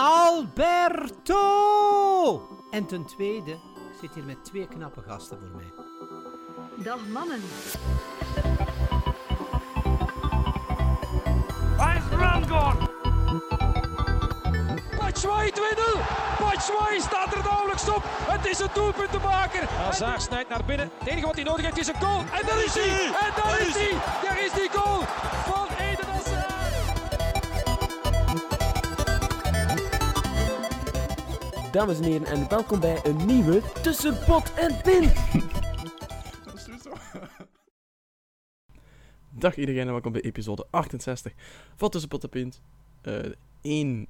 Alberto! En ten tweede, ik zit hier met twee knappe gasten voor mij. Dag mannen. Waar is Rangor? Batshuayi 2-0. Batshuayi staat er nauwelijks op. Het is een doelpuntenmaker. Hazard snijdt naar binnen. Het enige wat hij nodig heeft is een goal. En daar is hij. En daar is hij. Daar is die goal van Dames en heren, en welkom bij een nieuwe Tussen Pot en Pin. Dat is sowieso. Dag iedereen en welkom bij episode 68 van Tussen Pot en Pint. Eén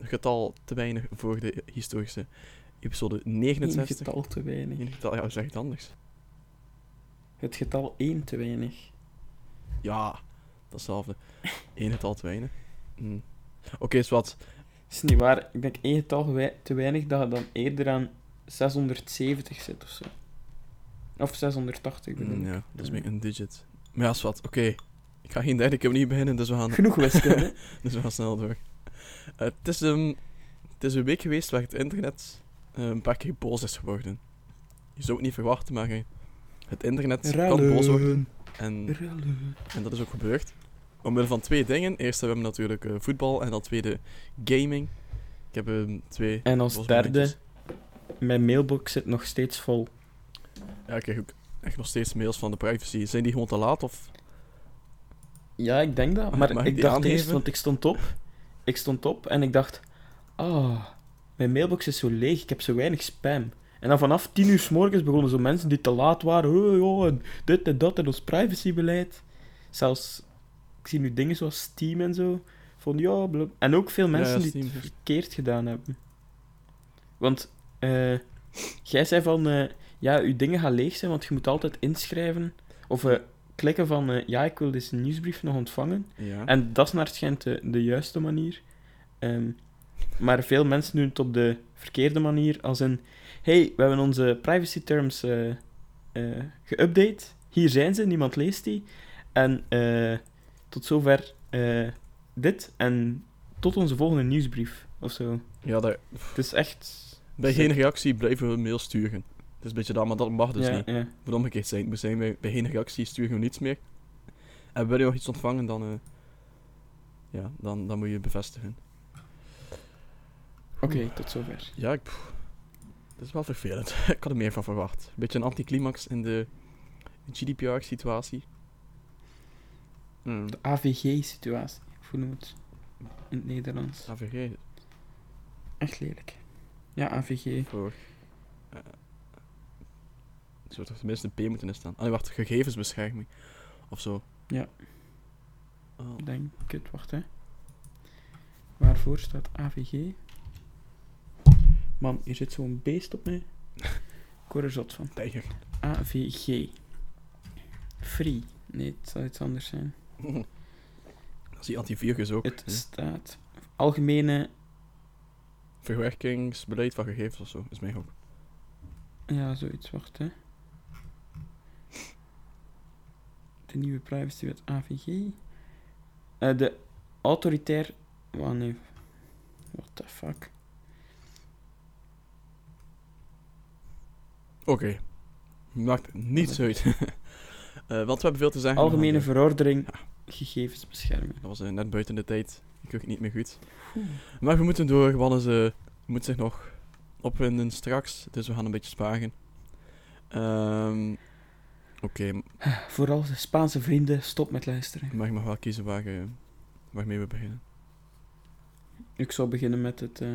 getal te weinig voor de historische episode Eén 69. getal te weinig. Eén getal, ja, zeg het anders. Het getal 1 te weinig. Ja, datzelfde. Eén getal te weinig. Hm. Oké, is wat. Is niet waar. Ik denk één getal te weinig dat je dan eerder aan 670 zit of zo. Of 680 bedoel ik. ja, dat is meer een digit. Maar ja, is wat. Oké. Ik ga geen derde keer opnieuw beginnen, dus we gaan, Genoeg wiskunde. dus we gaan snel door. Eh, het, is, een het is een week geweest waar het internet eh, een paar keer boos is geworden. Je zou het niet verwachten, maar eh, het internet kan boos worden. En, en dat is ook gebeurd. Omwille van twee dingen. Eerst hebben we natuurlijk eh, voetbal en dan tweede gaming. Ik heb eh, twee... En als derde, mijn mailbox zit nog steeds vol. Ja, ik krijg ook echt nog steeds mails van de privacy. Zijn die gewoon te laat of... Ja, ik denk dat. Maar Mag ik dacht aangeven? eerst, want ik stond op. Ik stond op en ik dacht... Ah, mijn mailbox is zo leeg, ik heb zo weinig spam. En dan vanaf tien uur s morgens begonnen zo mensen die te laat waren. Oh, dit en dat en ons privacybeleid. Zelfs, ik zie nu dingen zoals Steam en zo. Van ja, bla- En ook veel mensen ja, die het heeft- verkeerd gedaan hebben. Want eh, jij zei van... eh, ja, uw dingen gaan leeg zijn, want je moet altijd inschrijven. Of eh, klikken van... ja, ik wil deze nieuwsbrief nog ontvangen. Ja. En dat is naar het schijnt de, de juiste manier. Ehm, maar veel mensen doen het op de verkeerde manier, als in... hey, we hebben onze privacy terms geüpdate. Hier zijn ze, niemand leest die. En eh, tot zover eh, dit. En tot onze volgende nieuwsbrief, of zo. Ja, daar, Het is echt... bij geen reactie blijven we mail sturen. Het is een beetje dat, maar dat mag dus ja, niet. ja. Het moet omgekeerd zijn. Het moet zijn bij, bij geen reactie sturen we niets meer. En wil je nog iets ontvangen, dan, eh, ja, dan, dan moet je bevestigen. Oké, tot zover. Ja, ik, pff, dat is wel vervelend. ik had er meer van verwacht. Een beetje een anticlimax in de GDPR-situatie. Hmm, De AVG-situatie. Hoe noem het in het Nederlands? AVG Echt lelijk. Ja, AVG. voor... eh zou toch tenminste een P moeten in staan. Ah, nee, wacht. Gegevensbescherming. Of zo. Ja. Oh, Denk het, wacht hè. Waarvoor staat AVG? Man, hier zit zo'n beest op mij. Ik word er zot van. tijger. AVG. Free. Nee, het zal iets anders zijn. Dat is die antivirus ook. Het hè. staat algemene. Verwerkingsbeleid van gegevens of zo, is mij ook. Ja, zoiets, wacht hè. De nieuwe privacywet AVG. Eh, de autoritair. Nee. What the fuck. Oké. Maakt niets uit. Eh, want we hebben veel te zeggen. Algemene verordening Ja. Gegevensbescherming. eh, Dat was eh, net buiten de tijd. Ik weet het niet meer goed. Maar we moeten door, want ze moet zich nog opwinden straks. Dus we gaan een beetje sparen. Ehm, Oké, Vooral de Spaanse vrienden, stop met luisteren. maar je mag wel kiezen waar, eh, waarmee we beginnen. Ik zou beginnen met het eh,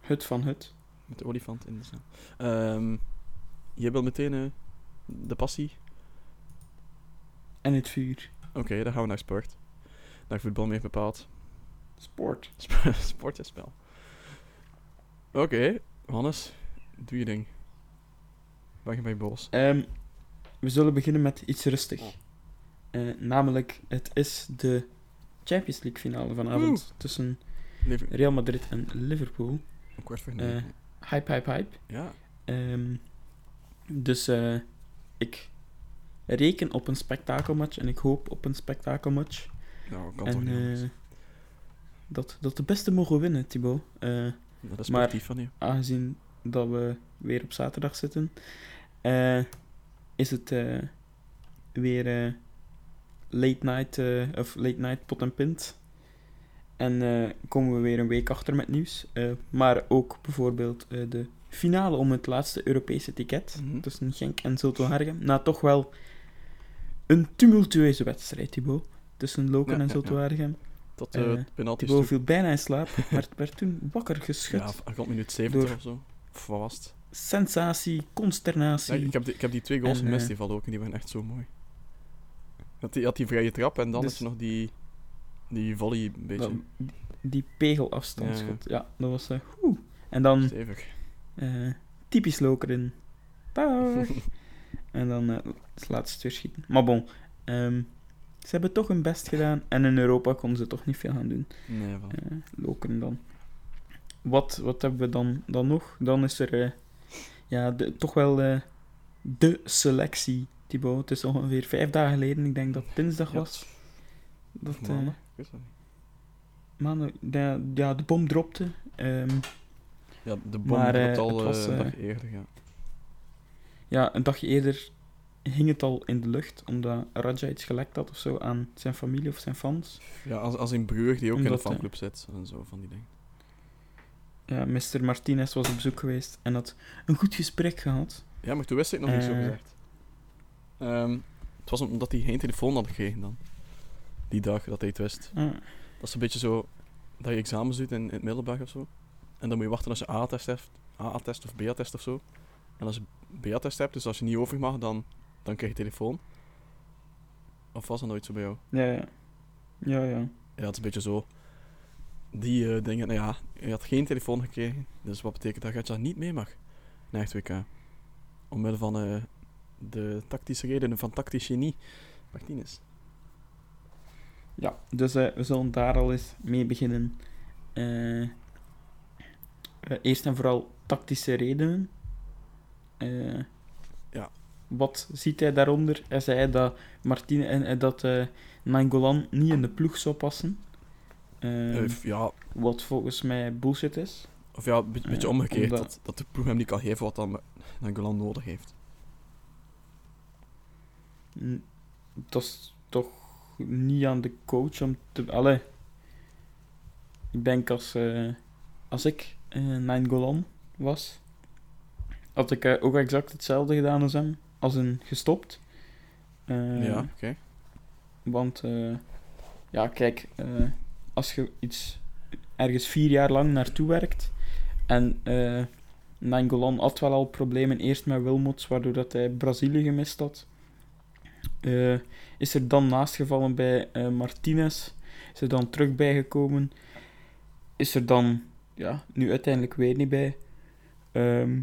hut van hut. Met de olifant in de zaal. Ehm je wil meteen eh, de passie? En het vuur. Oké, dan gaan we naar sport. Naar voetbal meer bepaald. Sport. Sp- sport en spel. Oké, Hannes, doe je ding. Waar je bij boos? Ehm, we zullen beginnen met iets rustig. Eh, namelijk, het is de Champions League finale vanavond tussen Real Madrid en Liverpool. een kwart voor Eh, negen. hype, hype, hype. ja, Ehm, dus eh, ik reken op een spektakelmatch en ik hoop op een spektakelmatch. nou, kan toch En niet eh, dat, dat de beste mogen winnen, Thibaut. Eh, Dat is Maar- van je. aangezien dat we weer op zaterdag zitten, eh, is het weer late night of late night pot en pint. En komen we weer een week achter met nieuws. Maar ook bijvoorbeeld de finale om het laatste Europese ticket Mhm. tussen Genk en Zulte Waregem. Na toch wel een tumultueuze wedstrijd, Thibaut. Tussen Loken Ja, en ja. Waregem. Tot eh, uh, penalty Thibaut viel bijna in slaap, maar werd toen wakker geschud. Ja, rond minuut 70 Door- of zo. Of wat was het? Sensatie, consternatie. Ja, ik, heb die, ik heb die twee goals En, gemist, eh, die vallen ook, en die waren echt zo mooi. Dat die, had die vrije trap en dan Dus- is er nog die, die volley een beetje Dat- die pegelafstandsschot. Ja, dat was... eh oeh. En dan stevig. eh, typisch Lokeren. Dag. en dan eh het laatste weer schieten. Maar bon, ehm, ze hebben toch hun best gedaan. En in Europa konden ze toch niet veel gaan doen. Nee, van. eh Lokeren dan. Wat, wat hebben we dan, dan nog? Dan is er eh, ja, de, toch wel eh, de selectie, Thibaut. Het is ongeveer vijf dagen geleden, ik denk dat het dinsdag was. Dat, eh, maandag? Ik de, ja, de bom dropte. Ehm, Ja, de bom Maar, al was, een dag eerder, ja. ja, een dagje eerder hing het al in de lucht, omdat Raja iets gelekt had of zo aan zijn familie of zijn fans. Ja, als, als in Brugge, die ook in de fanclub zit en zo van die dingen. Ja, Mr. Martinez was op bezoek geweest en had een goed gesprek gehad. Ja, maar toen wist ik nog niet zo Eh. gezegd. Ehm, het was omdat hij geen telefoon had gekregen dan. Die dag dat hij het wist. Ah, Dat is een beetje zo dat je examens doet in, in het middelbaar of zo. En dan moet je wachten als je A-test hebt, A-test of B-test of zo. En als je B-test hebt, dus als je niet over mag, dan, dan krijg je telefoon. Of was dat nooit zo bij jou? ja, ja. Ja, ja. Ja, het is een beetje zo. Die eh, dingen, nou ja, je had geen telefoon gekregen. Dus wat betekent dat je dat niet mee mag na het WK? Omwille van eh, de tactische redenen van tactisch genie. Martinez. Ja, dus eh, we zullen daar al eens mee beginnen. Eerst en vooral tactische redenen. Wat ziet hij daaronder? Hij zei dat Martine en eh, dat eh Nainggolan niet in de ploeg zou passen. Eh, Eh, ja, wat volgens mij bullshit is. of ja, een beetje, beetje omgekeerd. omdat- Dat, dat de ploeg hem niet kan geven wat dan Nangolan nodig heeft. Dat is toch niet aan de coach om te... Allee. Ik denk als, eh, als ik uh, Nainggolan was, had ik ook exact hetzelfde gedaan als hem. Als een gestopt. Eh, ja, oké. Want, eh, ja, kijk, eh, als je iets ergens vier jaar lang naartoe werkt en eh Nainggolan had wel al problemen, eerst met Wilmots, waardoor dat hij Brazilië gemist had. Is er dan naastgevallen bij Martinez, is er dan terug bijgekomen, is er dan, ja, nu uiteindelijk weer niet bij. Ehm,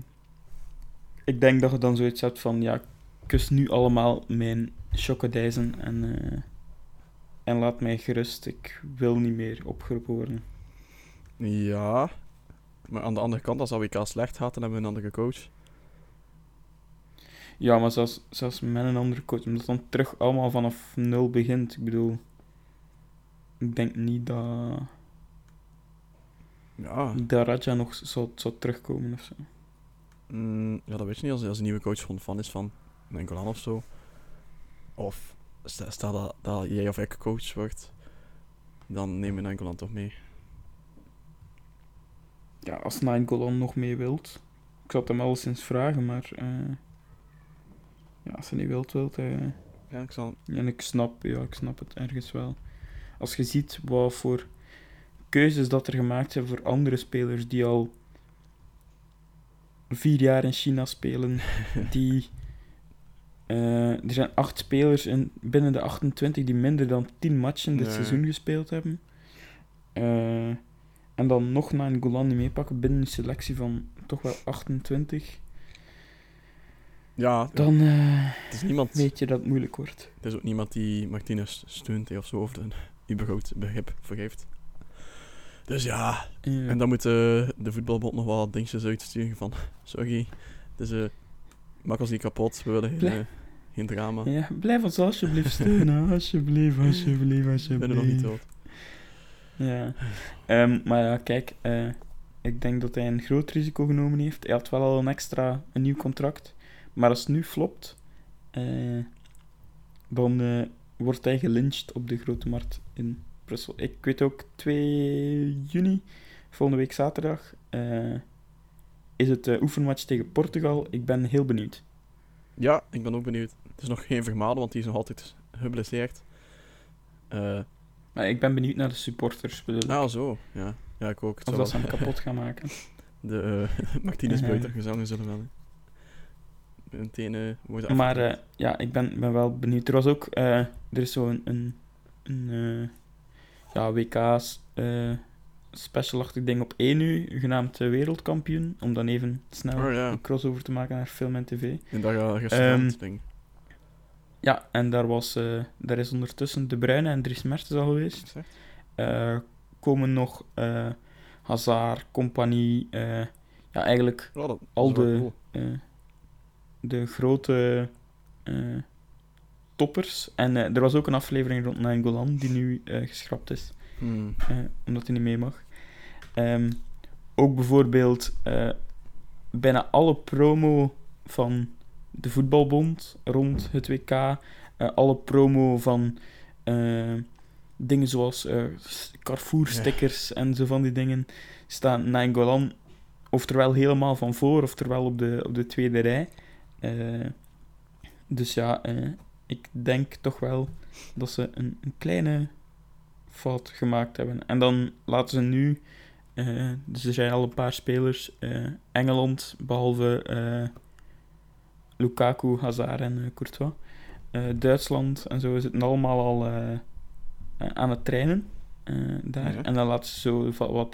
ik denk dat je dan zoiets hebt van, ja, kus nu allemaal mijn chocodijzen en, eh, en laat mij gerust. Ik wil niet meer opgeroepen worden. Ja. Maar aan de andere kant, als AWK slecht gaat, dan hebben we een andere coach. Ja, maar zelfs, zelfs met een andere coach, omdat het dan terug allemaal vanaf nul begint. Ik bedoel, ik denk niet dat, Ja. dat Raja nog zou, zou terugkomen of zo. Mm, ja, dat weet je niet. Als, als een nieuwe coach van fan is van Nangolan of zo. Of stel, dat, dat jij of ik coach wordt, dan nemen we Nangolan toch mee. Ja, als Nainggolan nog mee wilt. Ik zou het hem al sinds vragen, maar eh, ja, als hij niet wilt, wilt hij... Ja, ik zal... En ik snap, ja, ik snap het ergens wel. Als je ziet wat voor keuzes dat er gemaakt zijn voor andere spelers die al vier jaar in China spelen, die... eh, er zijn acht spelers in, binnen de 28 die minder dan 10 matchen dit Nee. seizoen gespeeld hebben. Eh, en dan nog naar een Golan niet meepakken binnen een selectie van toch wel 28. Ja, Dan eh, het is niemand... weet je dat het moeilijk wordt. Het is ook niemand die Martinez steunt of zo, of een überhaupt begrip voor heeft. Dus ja, Ja. en dan moet eh, de voetbalbond nog wel wat dingetjes uitsturen van... Sorry, dus eh maak ons niet kapot, we willen geen, eh, geen drama. Ja, blijf ons alsjeblieft steunen. Alsjeblieft, alsjeblieft, Ik ben er nog niet alsjeblieft. dood. Ja. Ehm, maar ja, kijk, ik denk dat hij een groot risico genomen heeft. Hij had wel al een extra, een nieuw contract. Maar als het nu flopt, eh, dan eh, wordt hij gelyncht op de grote markt in Brussel. Ik weet ook, 2 juni, volgende week zaterdag, eh, is het eh, oefenmatch tegen Portugal. Ik ben heel benieuwd. Ja, ik ben ook benieuwd. Het is nog geen Vermalen, want die is nog altijd geblesseerd. Eh Maar ik ben benieuwd naar de supporters. bedoel nou, zo. Ja. ja, ik ook. Het of dat ze hem kapot gaan maken. De uh, Martinez Eh. buiten gezangen zullen wel. hè. Meteen eh worden Maar ja, ik ben, ben wel benieuwd. Er was ook, er is zo'n een, een, eh, ja, WK's eh specialachtig ding op 1 nu, genaamd eh, Wereldkampioen, om dan even snel Oh ja, een crossover te maken naar film en tv. en gaat restaurant Ehm, ding. Ja, en daar, was, eh, daar is ondertussen De Bruyne en Dries Mertens al geweest. Komen nog eh Hazard, Compagnie, ja, eigenlijk Ja, al de, cool. de grote toppers. En eh, er was ook een aflevering rond Nainggolan die nu eh, geschrapt is, Hmm. eh, omdat hij niet mee mag. Ehm, ook bijvoorbeeld bijna alle promo van de voetbalbond rond het WK, eh, alle promo van dingen zoals s- Carrefour-stickers en zo van die dingen, staan Nainggolan oftewel helemaal van voor, oftewel op de, op de tweede rij. Dus ja, ik denk toch wel dat ze een, een kleine fout gemaakt hebben. En dan laten ze nu, eh, dus er zijn al een paar spelers, eh, Engeland, behalve eh, Lukaku, Hazard en eh, Courtois. Duitsland en zo zitten allemaal al aan het trainen daar. Ja. En dan laten ze zo wat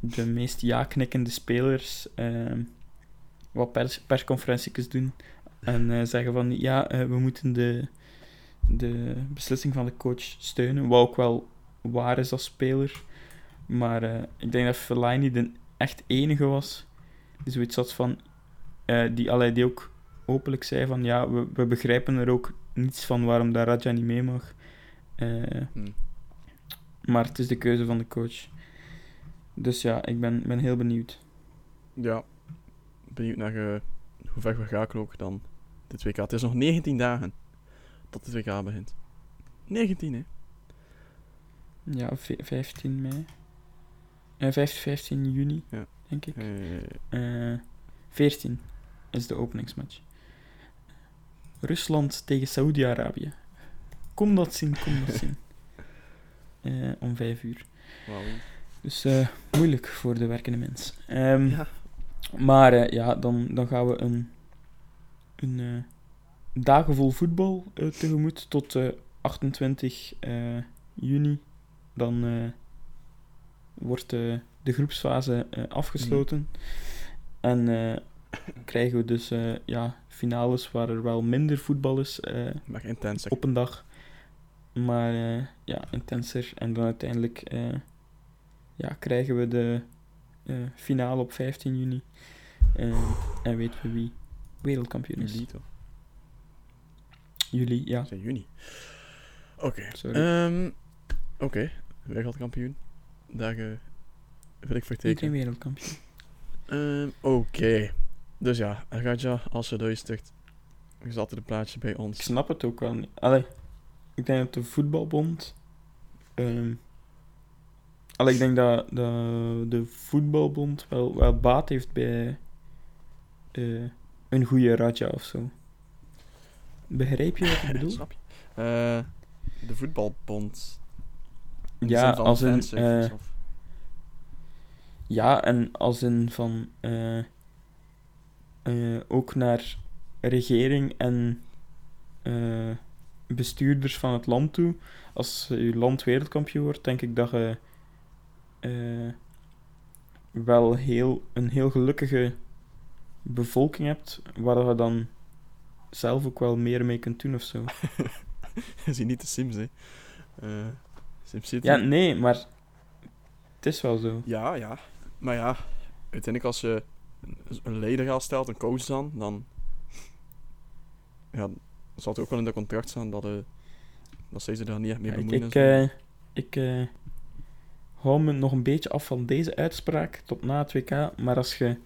de meest ja-knikkende spelers wat pers persconferentietjes doen. En eh, zeggen van ja, eh, we moeten de, de beslissing van de coach steunen. Wat ook wel waar is als speler. Maar eh, ik denk dat Fellaini de echt enige was die zoiets had van. die, allee, die ook openlijk zei van ja, we, we begrijpen er ook niets van waarom dat Raja niet mee mag. Hmm. maar het is de keuze van de coach. Dus ja, ik ben, ben heel benieuwd. Ja, benieuwd naar eh, hoe ver we gaan ook dan dit WK. Het is nog 19 dagen tot het WK begint. 19, hè? Ja, v- 15 mei. Eh 15, 15 juni, Ja. denk ik. Eh, Eh 14 is de openingsmatch. Rusland tegen Saoedi-Arabië. Kom dat zien, kom dat zien. Eh, om 5 uur. wauw. Dus eh, moeilijk voor de werkende mens. Ehm, Ja. Maar eh, ja, dan, dan gaan we een, een eh, dagen vol voetbal eh, tegemoet tot eh, 28 eh, juni. Dan eh, wordt eh, de groepsfase eh, afgesloten. En eh, krijgen we dus eh, ja, finales waar er wel minder voetbal is eh, Maar intenser. op een dag. Maar eh, ja, intenser. En dan uiteindelijk eh, ja, krijgen we de eh, finale op 15 juni. Eh, en weten we wie wereldkampioen is. Juli, toch? Juli, ja. Is in juni. Oké. Ehm, Oké, wereldkampioen. Daar eh, wil ik voor Iedereen tekenen. wereldkampioen. Ehm, Oké. Dus ja, Raja, als je luistert, je zat er een plaatje bij Ik ons. snap het ook wel niet. Allee, ik denk dat de voetbalbond... ehm allee, ik denk dat, dat de voetbalbond wel, wel baat heeft bij eh, een goede Raja of zo. Begrijp je wat ik bedoel? Snap je? Eh, de voetbalbond. In de Ja, van als fanservice eh, of- Ja, en als in van ook naar regering en bestuurders van het land toe. Als je land wereldkampioen wordt, denk ik dat je eh, wel heel, een heel gelukkige bevolking hebt, waar je dan zelf ook wel meer mee kunt doen of zo. Je ziet niet de Sims, hè. Eh SimCity. Ja, nee, maar het is wel zo. Ja, ja. Maar ja, uiteindelijk als je een- leider aanstelt, een coach dan, dan... Ja, zal het ook wel in dat contract staan dat, eh dat zij zich daar niet echt mee ik, bemoeien. ik, zo. eh, ik, eh, hou me nog een beetje af van deze uitspraak tot na het WK. Maar als je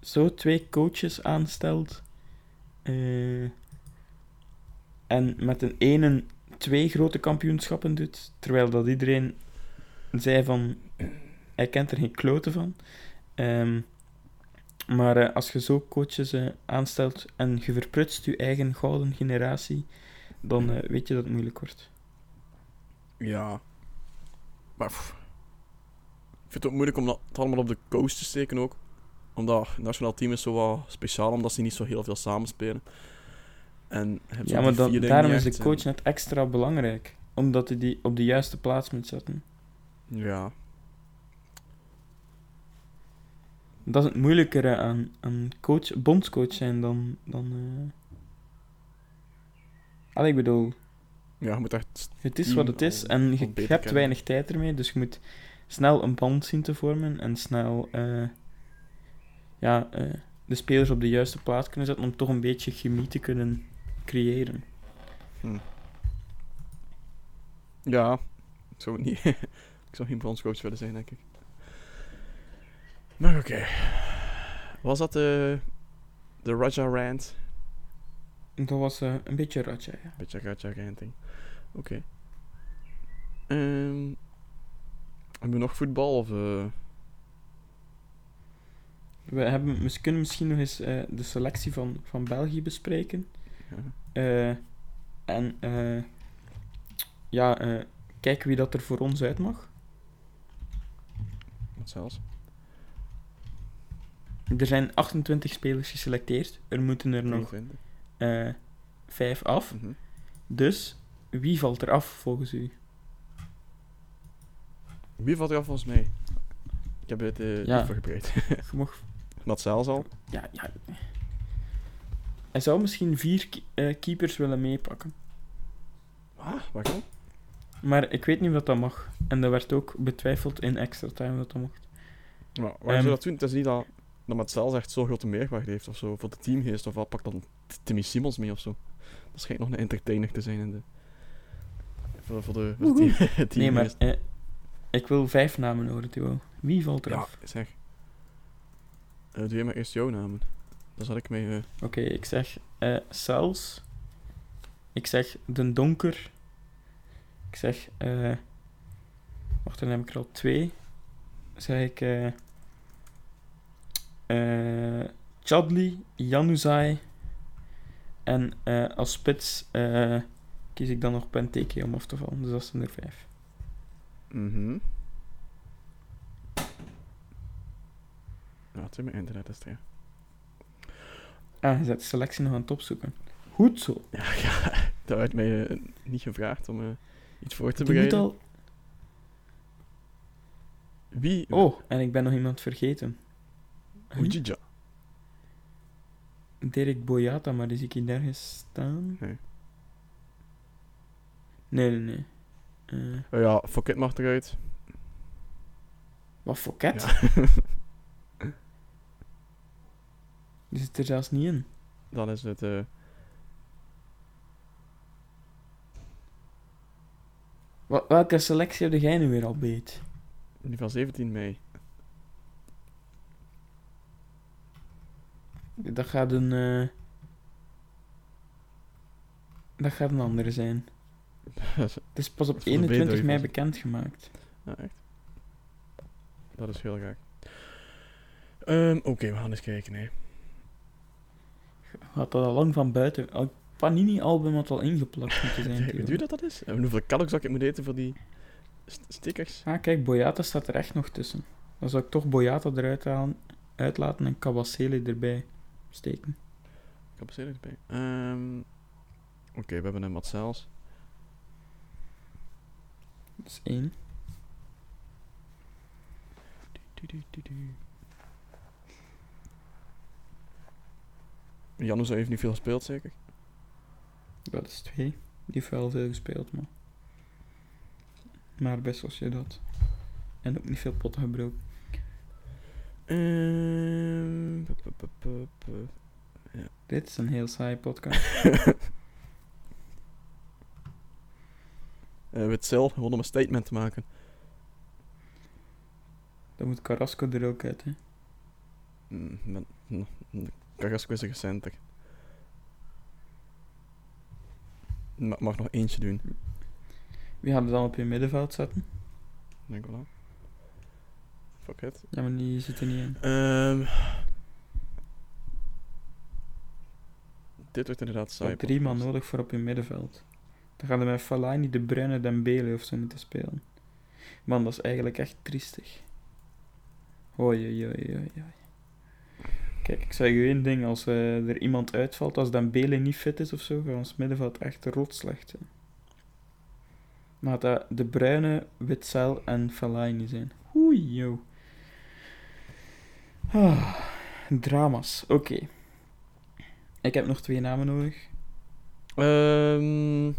zo twee coaches aanstelt eh, en met een ene twee grote kampioenschappen doet, terwijl dat iedereen zei van hij kent er geen kloten van. Ehm, maar eh, als je zo coaches eh, aanstelt en je verprutst je eigen gouden generatie, dan weet je dat het moeilijk wordt. Ja. Maar pff. ik vind het ook moeilijk om dat het allemaal op de coach te steken ook. Omdat het nationaal team is zo wat speciaal, omdat ze niet zo heel veel samenspelen. En zo Ja, maar dan, daarom is de coach en- net extra belangrijk. Omdat hij die op de juiste plaats moet zetten. Ja. Dat is het moeilijkere aan, aan coach, bondscoach zijn dan... dan uh... Allee, ik bedoel, Ja, je moet echt... het is wat het is en je, hebt kennen. weinig tijd ermee, dus je moet snel een band zien te vormen en snel eh, ja, eh, de spelers op de juiste plaats kunnen zetten om toch een beetje chemie te kunnen creëren. Hm. Ja. Ik zou het niet... ik zou geen bondscoach willen zijn, denk ik. Maar oké. Was dat de... De Raja rant? Dat was eh, een beetje ratje, ja. Beetje Raja ranting. Oké. Ehm, hebben we nog voetbal of... eh, We, hebben, we kunnen misschien nog eens eh, de selectie van, van België bespreken. ja. Eh, en ja, kijken wie dat er voor ons uit mag. Wat zelfs? Er zijn 28 spelers geselecteerd. Er moeten er nog 23. eh, vijf af. Mhm. Dus wie valt er af volgens u? Wie valt er af volgens mij? Ik heb het eh Ja. niet. Je mag- Mat zelfs al. ja, ja. Hij zou misschien vier eh, keepers willen meepakken. Ah, waarom? Maar ik weet niet of dat, dat mag. En dat werd ook betwijfeld in extra time dat dat mocht. Maar waarom Ehm, zou dat doen? Het is niet dat, dat echt zo'n grote meerwaarde heeft of zo. Voor de teamgeest of wat. Pak dan Timmy Simons mee of zo. Dat schijnt nog een entertainer te zijn in de... Voor, voor de, voor de team. Nee, maar eh, ik wil vijf namen horen, Theo. Wie valt er Ja, af? zeg. Eh doe je maar eerst jouw namen. Dan zal ik mee... eh, Oké, ik zeg eh Sels. Ik zeg Den Donker. Ik zeg... eh wacht, dan heb ik er al twee. Zeg ik... eh eh Chadli, Januzaj. En eh, als spits eh, kies ik dan nog Penteke om af te vallen. Dus dat zijn er vijf. Mhm. Het is mijn internet is er. ja. Ah, je zet de selectie nog aan het opzoeken. Goed zo. Ja, ja, dat werd mij eh, niet gevraagd om eh, iets voor te bereiden. al... Wie? Oh, en ik ben nog iemand vergeten. Ujija. Dirk Boyata, maar die zie ik hier nergens staan. Nee. Nee, nee, nee. Oh ja, Fouquet mag eruit. wat voor ket? Ja. Die zit er zelfs niet in. Dan is het... eh welke selectie heb jij nu weer al beet? die van 17 mei. Dat gaat een... eh, Dat gaat een andere zijn. Het is pas op Voor de 21 mei bekendgemaakt. ja, echt. Dat is heel raar. Ehm, Oké, we gaan eens kijken. Hè. Had dat al lang van buiten... Al- Panini-album had al ingeplakt moeten zijn. Weet u dat dat is? En hoeveel kalks dat ik moet eten voor die st- stickers? Ah, kijk, Boyata staat er echt nog tussen. Dan zou ik toch Boyata eruit halen, uitlaten en Kabasele erbij steken. Er erbij. Ehm Oké, we hebben een Matsels. Dat is één. Janus heeft niet veel gespeeld, zeker? Dat is twee. Die heeft wel veel gespeeld, maar... Maar best als je dat. En ook niet veel potten gebroken. Ehm. Dit is een heel saai podcast. Eh, Witzel, gewoon om een statement te maken. Dan moet Carrasco er ook uit, hè. Mm, met, mm, Carrasco is een recenter. Ma- mag nog eentje doen. Wie gaat er dan op je middenveld zetten? Denk wel aan. Fuck it. Ja, maar die zit er niet in. Ehm dit wordt inderdaad Je saai. hebt drie man nodig voor op je middenveld. Dan gaan we met Fellaini, De Bruyne, Dembele of zo moeten spelen. Man, dat is eigenlijk echt triestig. Hoi, hoi, hoi, hoi. Kijk, ik zeg u één ding. Als eh, er iemand uitvalt, als Dembele niet fit is of zo, gaat ons middenveld echt rot slecht. Maar dat De Bruyne, Witzel en Fellaini zijn. Oei, yo. Ah, drama's. Oké. Ik heb nog twee namen nodig. Ehm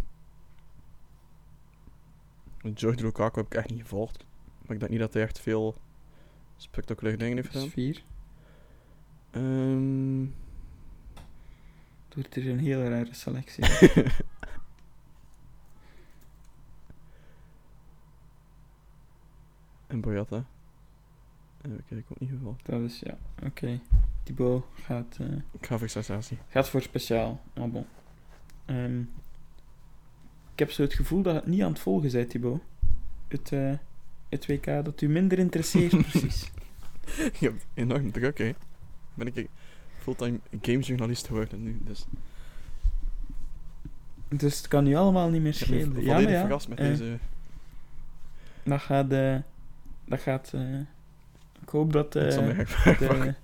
George Lukaku heb ik echt niet gevolgd. Maar ik denk niet dat hij echt veel spectaculaire dingen heeft gedaan. vier. Ehm Het wordt er een hele rare selectie. en Boyata. Heb ik ook niet gevolgd. dat is, ja, oké. Thibaut gaat, eh, Ik ga voor sensatie. gaat voor speciaal. Maar bon. Ehm, ik heb zo het gevoel dat het niet aan het volgen bent, Thibaut. Het, eh, het WK dat u minder interesseert, precies. Je hebt enorm druk, hè. Ben ik fulltime gamejournalist geworden nu, dus... Dus het kan nu allemaal niet meer schelen. Ja, volledig maar ja. verrast met eh, deze... Dat gaat... eh, dat gaat ik hoop dat Ik zal eh, me echt de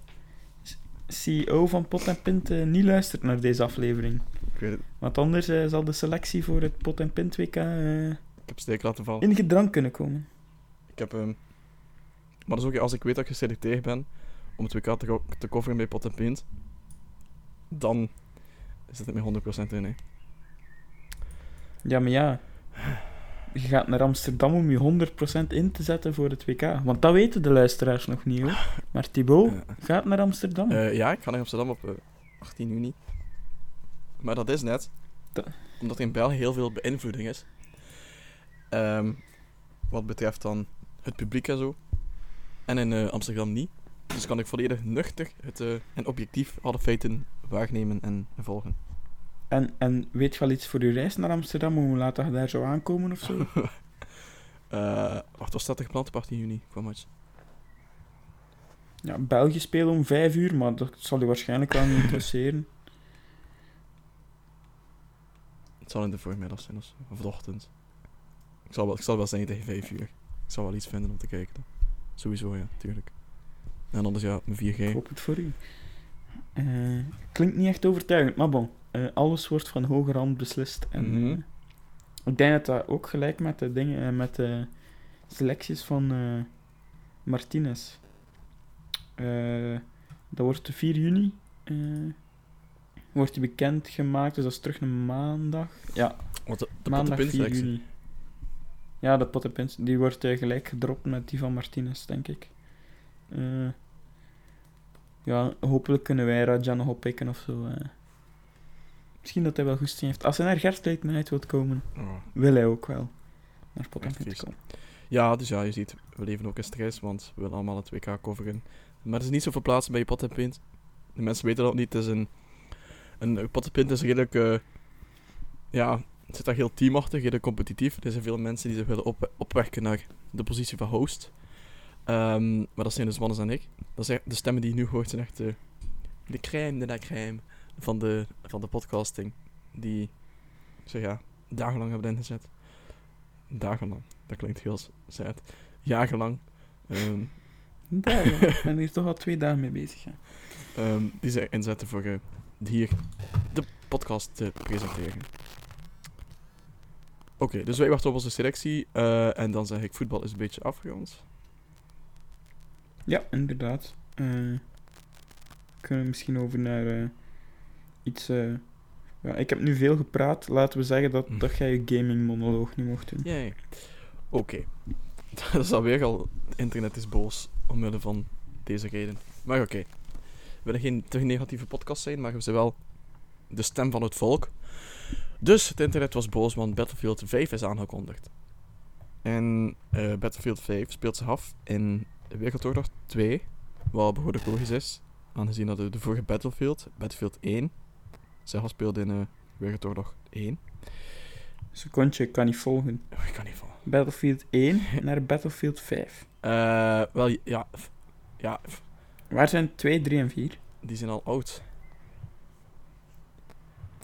CEO van Pot en Pint eh, niet luistert naar deze aflevering. Ik weet het. Want anders eh, zal de selectie voor het Pot en Pint WK eh, Ik heb steek laten vallen. in gedrang kunnen komen. Ik heb... ehm maar dat is ook als ik weet dat ik geselecteerd ben om het WK te, co- te coveren bij Pot en Paint, dan zit het met 100% in, hè. Ja, maar ja. Je gaat naar Amsterdam om je 100% in te zetten voor het WK. Want dat weten de luisteraars nog niet hoor. Maar Thibaut gaat naar Amsterdam. Eh, ja, ik ga naar Amsterdam op eh, 18 juni. Maar dat is net Da- omdat in België heel veel beïnvloeding is. Ehm, wat betreft dan het publiek en zo. En in eh, Amsterdam niet. Dus kan ik volledig nuchter het, en objectief alle feiten waarnemen en volgen. En, en weet je wel iets voor je reis naar Amsterdam? Hoe laat dat je daar zou aankomen of zo? Eh wacht, wat staat er gepland op 18 juni? Qua match. Ja, België spelen om 5 uur, maar dat zal je waarschijnlijk wel niet interesseren. Het zal in de voormiddag zijn of, of de ochtend. Ik zal, wel, ik zal wel zijn tegen 5 uur. Ik zal wel iets vinden om te kijken dan. Sowieso, ja, tuurlijk. En anders ja, mijn 4G. Ik hoop het voor u. Eh, klinkt niet echt overtuigend, maar bon. Eh, alles wordt van hoger hand beslist. En, Mhm. eh, ik denk dat dat ook gelijk met de dingen, eh, met de selecties van Martinez. Dat wordt de 4 juni. wordt die bekend gemaakt, dus dat is terug een maandag. Ja, Want de, de maandag 4 pottenpinselectie. juni. Ja, de pottenpins, die wordt gelijk gedropt met die van Martinez, denk ik. Ja, hopelijk kunnen wij Raja nog oppikken of zo. Misschien dat hij wel goesting heeft. Als hij naar Gerstleitenheid wilt komen, Oh. wil hij ook wel naar komen. Ja, dus ja, je ziet, we leven ook in stress, want we willen allemaal het WK coveren. Maar er is niet zoveel plaatsen bij je pot pint. De mensen weten dat niet. Het is een, een een pot pint is redelijk, eh, ja, het zit daar heel teamachtig, redelijk competitief. Er zijn veel mensen die zich willen op, opwerken naar de positie van host. Ehm, maar dat zijn dus Wannes en ik. Dat zijn, de stemmen die je nu hoort zijn echt de, de crème de la crème van de, van de podcasting. Die, zeg ja, dagenlang hebben ingezet. Dagenlang. Dat klinkt heel sad. Jarenlang. Ehm, ja. ik ben hier toch al twee dagen mee bezig. Ja. ehm, die ze inzetten voor eh, hier de podcast te presenteren. Oké, dus wij wachten op onze selectie. eh, en dan zeg ik, voetbal is een beetje afgerond. Ja, inderdaad. Eh, kunnen we misschien over naar iets... eh, ja, ik heb nu veel gepraat. Laten we zeggen dat, Hm. dat jij je gaming monoloog niet mocht doen. Yay. Oké. dat is alweer al... Het internet is boos omwille van deze reden. Maar oké. We willen geen te negatieve podcast zijn, maar we zijn wel de stem van het volk. Dus het internet was boos, want Battlefield 5 is aangekondigd. En eh, Battlefield 5 speelt zich af in Wereldoorlog 2, wat behoorlijk logisch is, aangezien dat de, de vorige Battlefield, Battlefield 1, zich afspeelde in eh Wereldoorlog 1. Secondje, ik kan niet volgen. Oh, ik kan niet volgen. Battlefield 1 naar Battlefield 5. Eh, wel, ja, ja, Waar zijn 2, 3 en 4? die zijn al oud.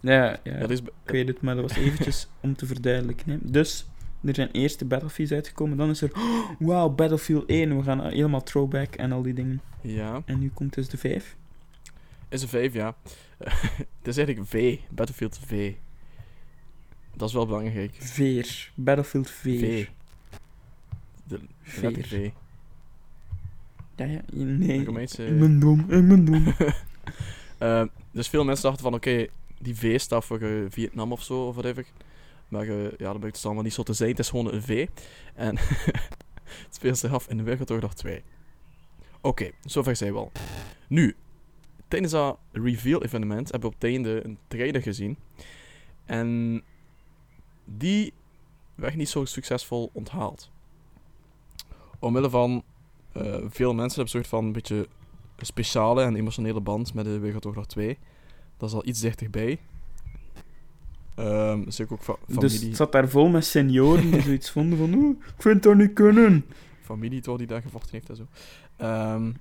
Ja, ja, is ik weet het, maar dat was eventjes om te verduidelijken. Hè. Dus, er zijn eerst de Battlefields uitgekomen, dan is er, oh, wauw, Battlefield 1, we gaan helemaal throwback en al die dingen. ja, En nu komt dus de 5. is een 5, ja. het is eigenlijk V, Battlefield V. Dat is wel belangrijk. Veer, Battlefield 4. V. De letter V. Ja, ja, nee. Romeinse- Ik ben dom, ik ben dom. Eh, dus veel mensen dachten van, oké, die V staat voor eh, Vietnam of zo, of whatever. Maar eh, ja, dat blijkt dus allemaal niet zo te zijn. Het is gewoon een V. En het speelt zich af in de Wereldoorlog 2. Oké, zover zijn we al. Nu, tijdens dat reveal-evenement hebben we op het einde een trailer gezien. En die werd niet zo succesvol onthaald. Omwille van eh, veel mensen hebben een soort van een beetje een speciale en emotionele band met de Wereldoorlog 2. Dat is al iets dichterbij. Ehm dus ik ook fa Dus familie, het zat daar vol met senioren die zoiets vonden van, oeh, ik vind dat niet kunnen. familie toch die daar gevochten heeft en zo. Ehm,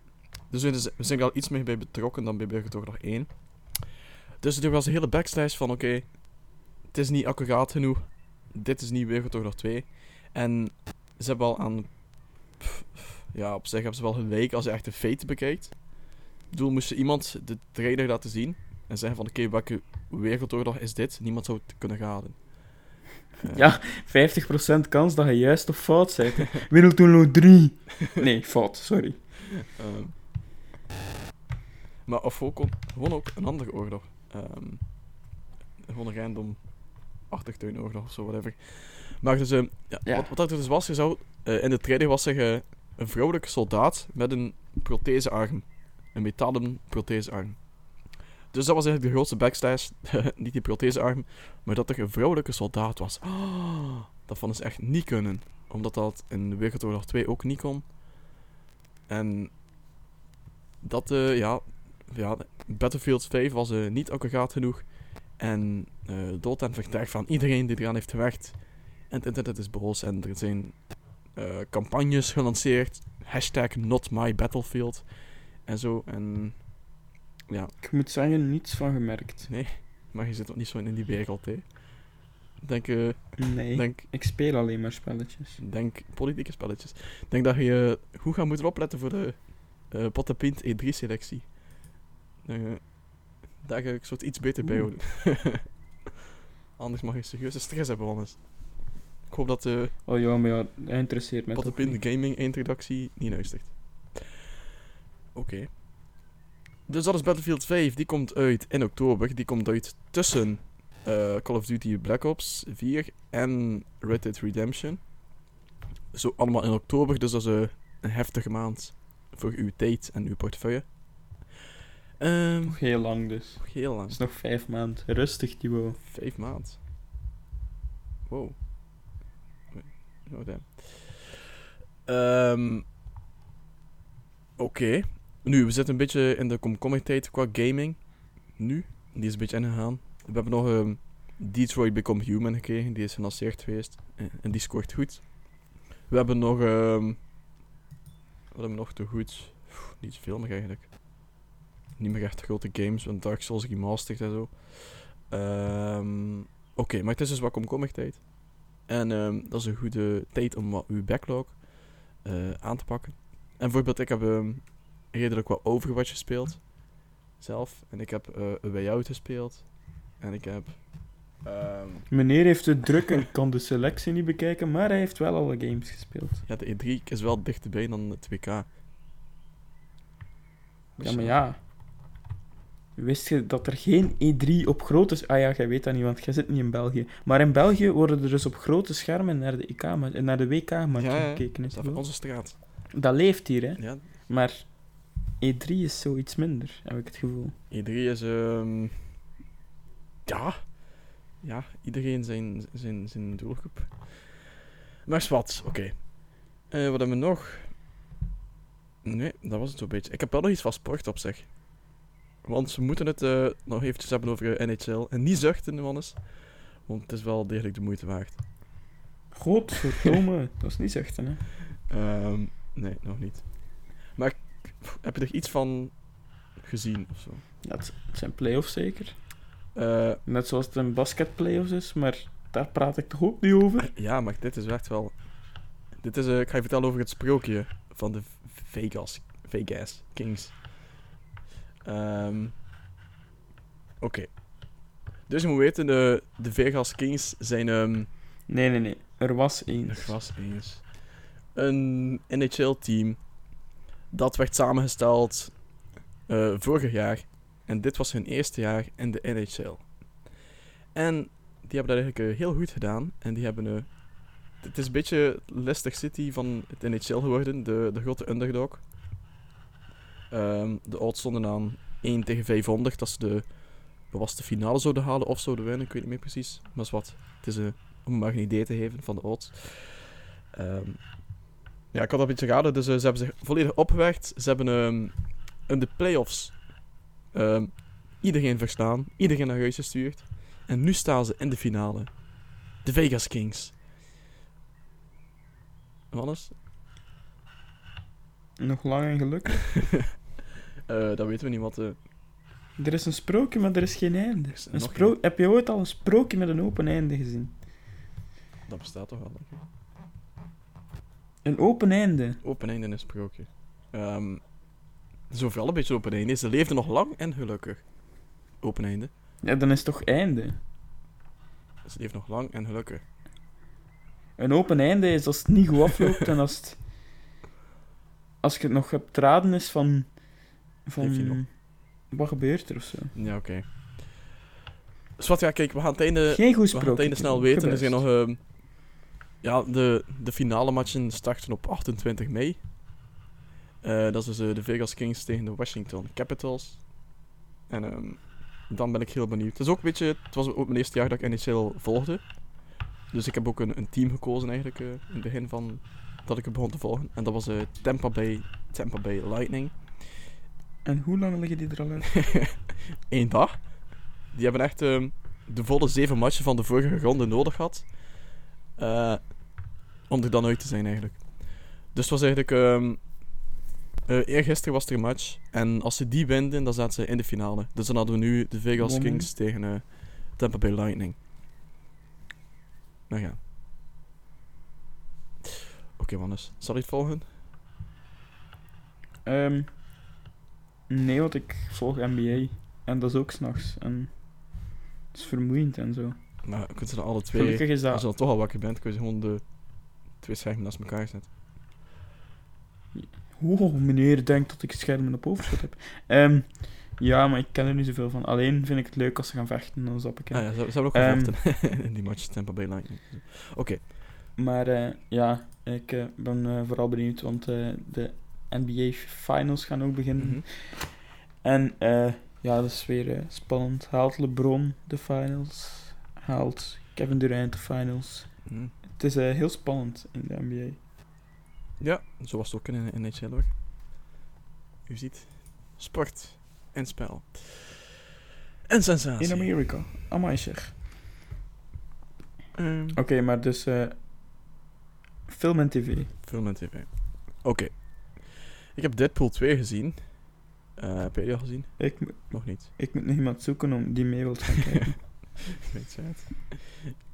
dus we zijn- er al iets meer bij betrokken dan bij Wereldoorlog 1. Dus er was een hele backslash van, oké, het is niet accuraat genoeg. Dit is niet Wereldoorlog 2. En ze hebben al aan... pff, ja, op zich hebben ze wel gelijk als je echt de feiten bekijkt. Ik bedoel, moest je iemand de trailer laten zien en zeggen van, oké, welke Wereldoorlog is dit? Niemand zou het kunnen raden. Eh, Ja, 50% kans dat je juist of fout bent. Wereldoorlog 3. Nee, fout, sorry. Ehm, maar of ook, on- gewoon ook een andere oorlog. Ehm, gewoon een random achtertuinoorlog of zo, whatever. Maar dus, ehm, ja, Ja. Wat, wat er dus was, je zou, eh, in de trailer was er een vrouwelijke soldaat met een prothesearm. Een metalen prothesearm. Dus dat was eigenlijk de grootste backslash. niet die prothesearm, maar dat er een vrouwelijke soldaat was. Ah, dat vonden ze echt niet kunnen. Omdat dat in Wereldoorlog 2 ook niet kon. En dat, eh, ja, ja, Battlefield 5 was eh, niet accuraat genoeg. En eh dood en vertrek van iedereen die eraan heeft gewerkt. En het internet is boos en er zijn campagnes gelanceerd. Hashtag not my battlefield. En zo. En ja, Ik moet zeggen, niets van gemerkt. maar je zit ook niet zo in die wereld, hè. Denk, eh, Nee, denk, ik speel alleen maar spelletjes. denk politieke spelletjes. Denk dat je goed gaat moeten opletten voor de eh Potapint E3-selectie. Eh, daar ga ik soort iets beter bij houden. Anders mag je serieuze stress hebben, anders. Ik hoop dat de Oh ja, maar ja, interesseert mij Potapint niet. Gaming introductie niet luistert. Oké. Dus dat is Battlefield 5. Die komt uit in oktober. Die komt uit tussen eh, Call of Duty Black Ops 4 en Red Dead Redemption. Zo allemaal in oktober, dus dat is eh, een heftige maand voor uw tijd en uw portefeuille. Ehm Nog heel lang dus. nog heel lang. Het is nog vijf maanden. Rustig, Thibaut. Vijf maand. Wow. Oh. Ehm, Oké. Nu, we zitten een beetje in de komkommertijd qua gaming. Nu. Die is een beetje ingegaan. We hebben nog ehm, Detroit Become Human gekregen. Die is gelanceerd geweest. En, en die scoort goed. We hebben nog... ehm, wat hebben we nog te goed? Niet zoveel meer eigenlijk. Niet meer echt grote games. Want Dark Souls Remastered en zo. Ehm, Oké, maar het is dus wat komkommertijd. En ehm, dat is een goede tijd om wat uw backlog eh, aan te pakken. En bijvoorbeeld, ik heb ehm, redelijk wat Overwatch gespeeld. Zelf. En ik heb eh een Way Out gespeeld. En ik heb... ehm, Meneer heeft het druk en kan de selectie niet bekijken, maar hij heeft wel alle games gespeeld. ja, de E3 is wel dichterbij dan het WK. Dus Ja, maar ja. Wist je dat er geen E3 op grote... Ah ja, jij weet dat niet, want jij zit niet in België. Maar in België worden er dus op grote schermen naar de, IK -ma- naar de Ja, ja. gekeken. Dat is van onze straat. Dat leeft hier, hè. Ja, Maar E3 is zoiets minder, heb ik het gevoel. E3 is... ehm ja. Ja, iedereen zijn, zijn, zijn doelgroep. Maar wat, oké. Eh, wat hebben we nog? Nee, dat was het zo'n beetje. Ik heb wel nog iets van sport op zich. Want we moeten het eh, nog eventjes hebben over NHL. En niet zuchten, mannes. Want het is wel degelijk de moeite waard. Godverdomme, dat is niet zuchten, hè. Ehm, nee, nog niet. Maar heb je er iets van gezien of zo? Ja, het zijn playoffs zeker. Eh, Net zoals het een basket playoffs is, maar daar praat ik toch ook niet over. ja, maar dit is echt wel... Dit is, eh, ik ga je vertellen over het sprookje van de Vegas, Vegas Kings. Ehm, Oké. Dus je moet weten, de, de Vegas Kings zijn... ehm, Nee, nee, nee. Er was één. Er was eens een NHL-team dat werd samengesteld eh, vorig jaar. En dit was hun eerste jaar in de NHL. En die hebben dat eigenlijk eh, heel goed gedaan. En die hebben... eh, het is een beetje Leicester City van het NHL geworden, de, de grote underdog. Ehm, de odds stonden aan 1 tegen 500 dat ze de, de finale zouden halen of zouden winnen. Ik weet niet meer precies. Maar is wat. Het is eh, om maar een idee te geven van de odds. Ehm, ja, ik had dat een beetje raden. Dus ze hebben zich volledig opgewerkt. Ze hebben ehm, in de playoffs ehm, iedereen verstaan. Iedereen naar huis gestuurd. En nu staan ze in de finale. De Vegas Kings. Wat is? Nog lang en gelukkig. Eh, dat weten we niet wat... eh, Er is een sprookje, maar er is geen einde. is Een spro- Heb je ooit al een sprookje met een open einde gezien? dat bestaat toch wel? Een open einde? Open einde in een sprookje. Ehm zo vooral een beetje open einde. Ze leefden nog lang en gelukkig. Open einde. Ja, dan is het toch einde? Ze leefden nog lang en gelukkig. Een open einde is als het niet goed afloopt en als het... Als je het nog hebt raden is van... Leef je nog? Van... Wat gebeurt er of zo? Ja, oké. Wat, ja, kijk, we gaan het einde, Geen goed we gaan het einde snel weten. Er zijn nog... Ehm, ja, de, de finale matchen starten op 28 mei. Eh, dat is dus eh, de Vegas Kings tegen de Washington Capitals. En ehm, dan ben ik heel benieuwd. Het, is ook een beetje, het was ook mijn eerste jaar dat ik NHL volgde. Dus ik heb ook een, een team gekozen eigenlijk eh, in het begin van dat ik het begon te volgen. En dat was eh, Tampa, Bay, Tampa Bay Lightning. En hoe lang liggen die er al uit? Eén dag. Die hebben echt ehm, de volle zeven matchen van de vorige ronde nodig gehad. eh, om er dan uit te zijn eigenlijk. Dus het was eigenlijk... ehm eh, eergisteren was er een match. En als ze die winnen, dan zaten ze in de finale. Dus dan hadden we nu de Vegas. Kings tegen eh, Tampa Bay Lightning. Nou ja. Oké, Wannes. Zal ik het volgen? Ehm, nee, want ik volg NBA. En dat is ook s'nachts. En het is vermoeiend en zo. Maar je kunt ze dan alle twee... Gelukkig is Als dat... je dan toch al wakker bent, kun je gewoon de twee schermen naast elkaar zetten. Oh, meneer denkt dat ik schermen op overschot heb. Ehm, ja, maar ik ken er niet zoveel van. Alleen vind ik het leuk als ze gaan vechten, dan zap ik. Ah, ja, ze, ze hebben ook Ehm. gevochten in die match Tampa Bay Lightning. Oké, Maar eh, ja, ik eh, ben eh, vooral benieuwd, want de NBA Finals gaan ook beginnen. mhm. En ja, dat is weer spannend. Haalt LeBron de finals? Haalt Kevin Durant de finals? Mhm. Het is heel spannend in de NBA. Ja, zo was het ook in in NHL hoor. U ziet, sport en spel. En sensatie. In Amerika. Amai zeg. Ehm, Oké, maar dus eh, film en tv. film en tv. Oké. Ik heb Deadpool 2 gezien. Eh, heb jij die al gezien? Ik, Nog niet. ik moet nog iemand zoeken om die mee wil gaan kijken. Weet je het?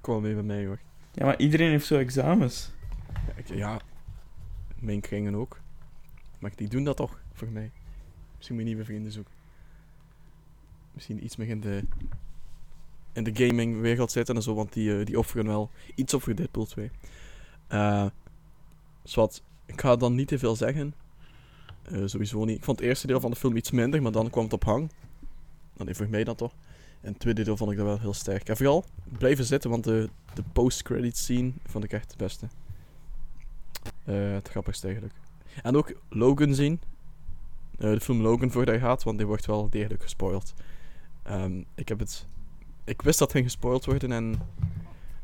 Kom mee bij mij hoor. ja, maar iedereen heeft zo examens. Ja, ik- ja, mijn kringen ook. Maar die doen dat toch voor mij. Misschien moet je nieuwe vrienden zoeken. Misschien iets meer in de, in de gaming-wereld zitten en zo, want die, eh, die offeren wel iets op voor Deadpool 2. Eh zwart, ik ga dan niet te veel zeggen. Eh, sowieso niet. Ik vond het eerste deel van de film iets minder, maar dan kwam het op hang. Dan voor mij dan toch. En het tweede deel vond ik dat wel heel sterk. En vooral blijven zitten, want de, de post-credit scene vond ik echt het beste. Eh, het grappigste eigenlijk. En ook Logan zien. Eh, de film Logan voordat je gaat, want die wordt wel degelijk gespoild. Ehm, ik heb het... Ik wist dat ging gespoild worden, en,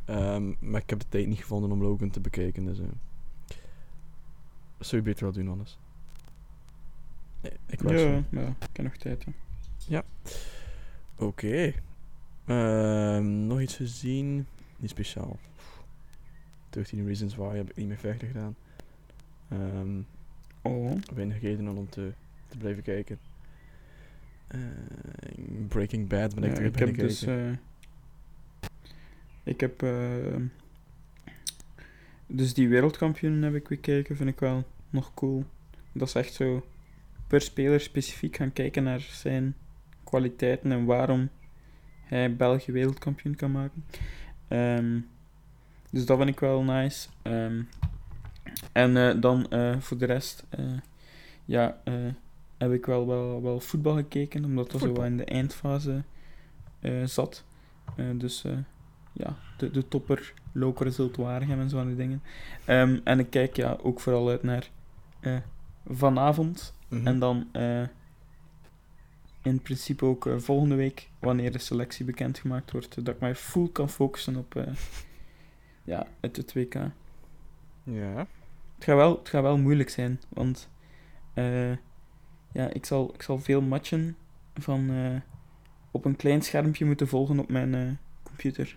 ehm, maar ik heb de tijd niet gevonden om Logan te bekijken. Dus, eh zou je beter wel doen anders. Ik was Ja, ja, ik heb nog tijd. Hè. Oké. Ehm, nog iets gezien? Niet speciaal. 13 Reasons Why heb ik niet meer verder gedaan. Ehm Oh, weinig redenen om te, te blijven kijken. Eh, Breaking Bad ben ik ja, terug ik heb dus... eh, ik heb... eh, dus die wereldkampioen heb ik weer kijken, vind ik wel nog cool. Dat is echt zo per speler specifiek gaan kijken naar zijn kwaliteiten en waarom hij België wereldkampioen kan maken. Ehm, dus dat vind ik wel nice. Ehm, en eh, dan eh, voor de rest, eh, ja, heb ik wel, wel, wel voetbal gekeken, omdat dat zo wat in de eindfase zat. Dus ja, de, de topper, loker zult Waregem en zo aan die dingen. Ehm, en ik kijk ja, ook vooral uit naar vanavond Mhm. en dan in principe ook volgende week, wanneer de selectie bekendgemaakt wordt, dat ik mij full kan focussen op ja, het, het WK. Ja. Het gaat wel, het gaat wel moeilijk zijn, want eh, ja, ik, zal, ik zal veel matchen van eh, op een klein schermpje moeten volgen op mijn eh, computer.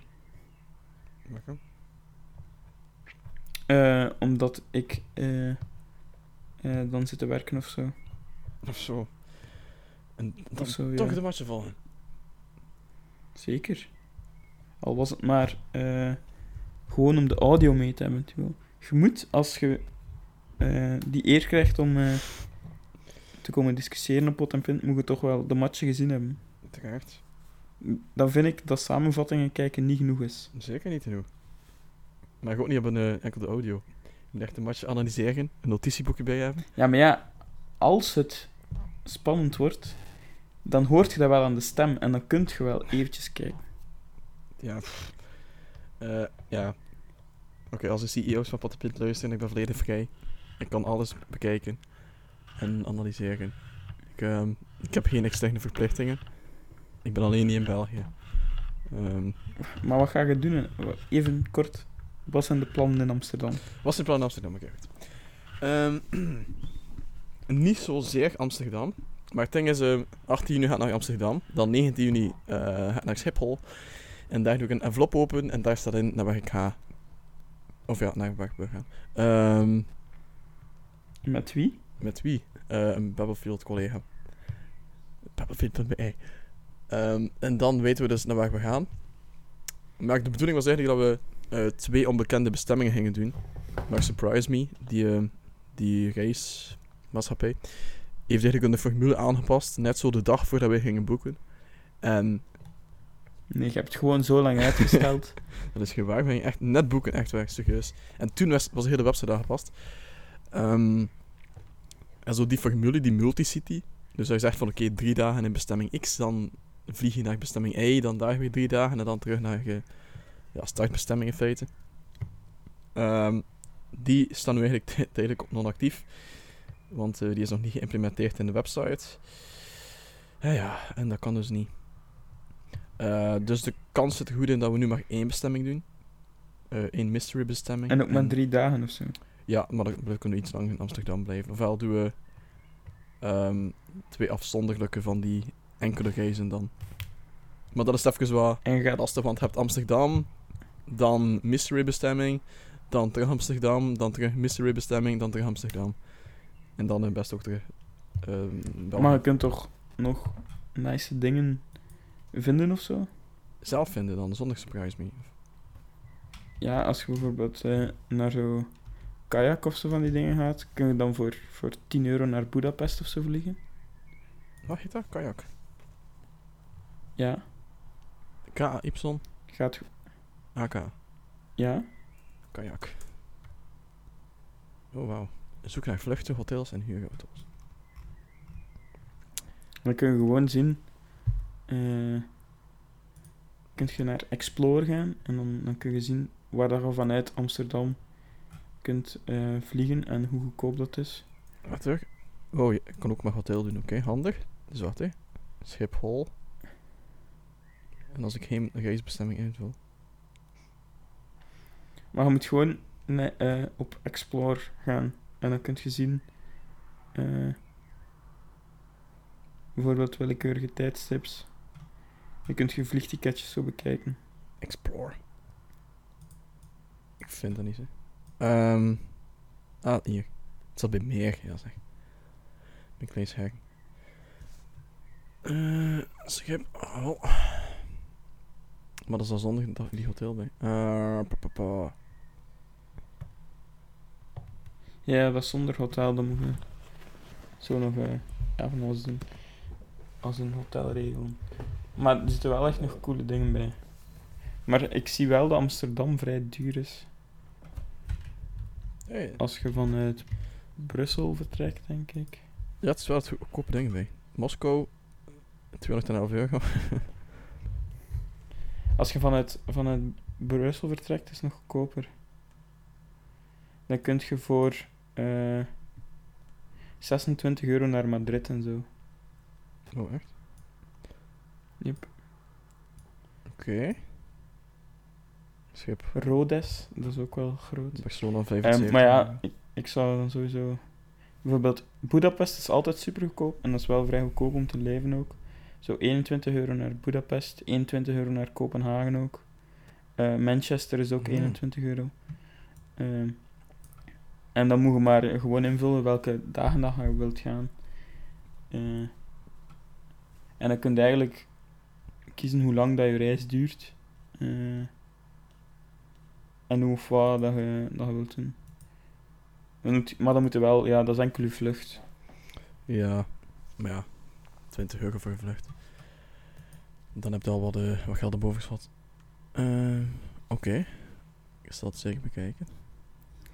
Eh, omdat ik dan zit te werken of zo. Of zo. En dan Of zo, toch ja. de matchen volgen. Zeker. Al was het maar gewoon om de audio mee te hebben. Je moet, als je eh, die eer krijgt om eh, te komen discussiëren op pot en pint, moet je toch wel de matchen gezien hebben. Terecht. Dan vind ik dat samenvattingen kijken niet genoeg is. Zeker niet genoeg. Maar ook niet op een eh, enkel de audio. Je moet echt een match analyseren, een notitieboekje bij hebben. Ja, maar ja, als het spannend wordt, dan hoort je dat wel aan de stem en dan kunt je wel eventjes kijken. Ja. Eh, ja. Oké, als de CEO's van Patapint luisteren, ik ben volledig vrij. Ik kan alles bekijken en analyseren. Ik, ehm, ik heb geen externe verplichtingen. Ik ben alleen niet in België. Ehm, Maar wat ga je doen? Even kort, wat zijn de plannen in Amsterdam? wat is het plan in Amsterdam? Oké. Ehm, niet zozeer Amsterdam. Maar het ding is, eh, 18 juni gaat naar Amsterdam. Dan 19 juni eh gaat naar Schiphol. En daar doe ik een envelop open en daar staat in naar waar ik ga. Of ja, naar waar ik wil gaan. Met wie? met wie? Eh, een Battlefield collega. Battlefield.be. Ehm en dan weten we dus naar waar we gaan. Maar de bedoeling was eigenlijk dat we eh, twee onbekende bestemmingen gingen doen. Maar surprise me, die, eh, die reismaatschappij heeft eigenlijk een formule aangepast, net zo de dag voordat we gingen boeken. En Nee, je hebt het gewoon zo lang uitgesteld. dat is gewaar, we gingen echt net boeken, echt waar, serieus. En toen was, was de hele website aangepast. Ehm en zo die formule, die multicity. Dus hij zegt van oké, drie dagen in bestemming X, dan vlieg je naar bestemming Y, dan daar weer drie dagen en dan terug naar je ja, startbestemming in feite. Ehm, die staan nu eigenlijk tijdelijk op non-actief, want eh, die is nog niet geïmplementeerd in de website. Ja, ja, en dat kan dus niet. Eh, dus de kans zit er goed in dat we nu maar één bestemming doen. Eh één mystery bestemming. en ook maar drie dagen of zo. Ja, maar dan, kunnen we iets lang in Amsterdam blijven. Ofwel doen we ehm, twee afzonderlijke van die enkele reizen dan. Maar dat is even wat En je gaat lastig, want je hebt Amsterdam, dan mystery bestemming, dan terug Amsterdam, dan terug mystery bestemming, dan terug Amsterdam. En dan best ook terug ehm. Maar je kunt toch nog nice dingen vinden of zo? zelf vinden dan, zonder surprise me. Ja, als je bijvoorbeeld eh, naar zo kajak of zo van die dingen gaat, kun je dan voor, voor 10 euro naar Budapest of zo vliegen. Wat heet dat? Kajak. Ja, K-Y. gaat... AK. Ja, Kajak. Oh, wauw. Zoek naar vluchten, hotels en huurauto's. dan kun je gewoon zien... eh kun je naar Explore gaan en dan, dan kun je zien waar dat je vanuit Amsterdam kunt eh, vliegen en hoe goedkoop dat is. Wacht terug. Oh, je kan ook maar hotel doen, oké. Handig. Dus hè. Schiphol. En als ik geen reisbestemming invul. Maar je moet gewoon eh, op Explore gaan en dan kun je zien eh, bijvoorbeeld willekeurige tijdstips. Je kunt je vliegticketjes zo bekijken. Explore. Ik vind dat niet zo. Ehm ah, hier. Het zat bij meer, ja zeg. Ik lees hack. Eh, schip. Oh. Maar dat is al zondag, dat die hotel bij. Eh, pa, pa, pa. Ja, is zonder hotel, dan je zo nog eh even als een, als een hotel regelen. Maar er zitten wel echt nog coole dingen bij. Maar ik zie wel dat Amsterdam vrij duur is. Hey. Als je vanuit Brussel vertrekt, denk ik. Ja, het is wel het goedkope dingen bij. Moskou, 211 euro. Als je vanuit, vanuit Brussel vertrekt, is het nog goedkoper. Dan kun je voor eh 26 euro naar Madrid en zo. Oh, echt? Yep. Oké. Schip. Rhodes, dat is ook wel groot. Barcelona 75. Ehm, maar ja, ik, ik zou dan sowieso... Bijvoorbeeld, Budapest is altijd super goedkoop. En dat is wel vrij goedkoop om te leven ook. Zo 21 euro naar Budapest, 21 euro naar Kopenhagen ook. Eh, Manchester is ook Hmm. 21 euro. Ehm, en dan moet je maar gewoon invullen welke dagen dat je wilt gaan. Eh, en dan kun je eigenlijk kiezen hoe lang dat je reis duurt. Eh, en hoe of wat dat je, dat je wilt doen. Moet- Maar dan moet je wel, ja, dat is enkel je vlucht. Ja, maar ja, 20 euro voor je vlucht. Dan heb je al wat, eh, wat geld erboven geschat. Ehm, Oké, ik zal het zeker bekijken.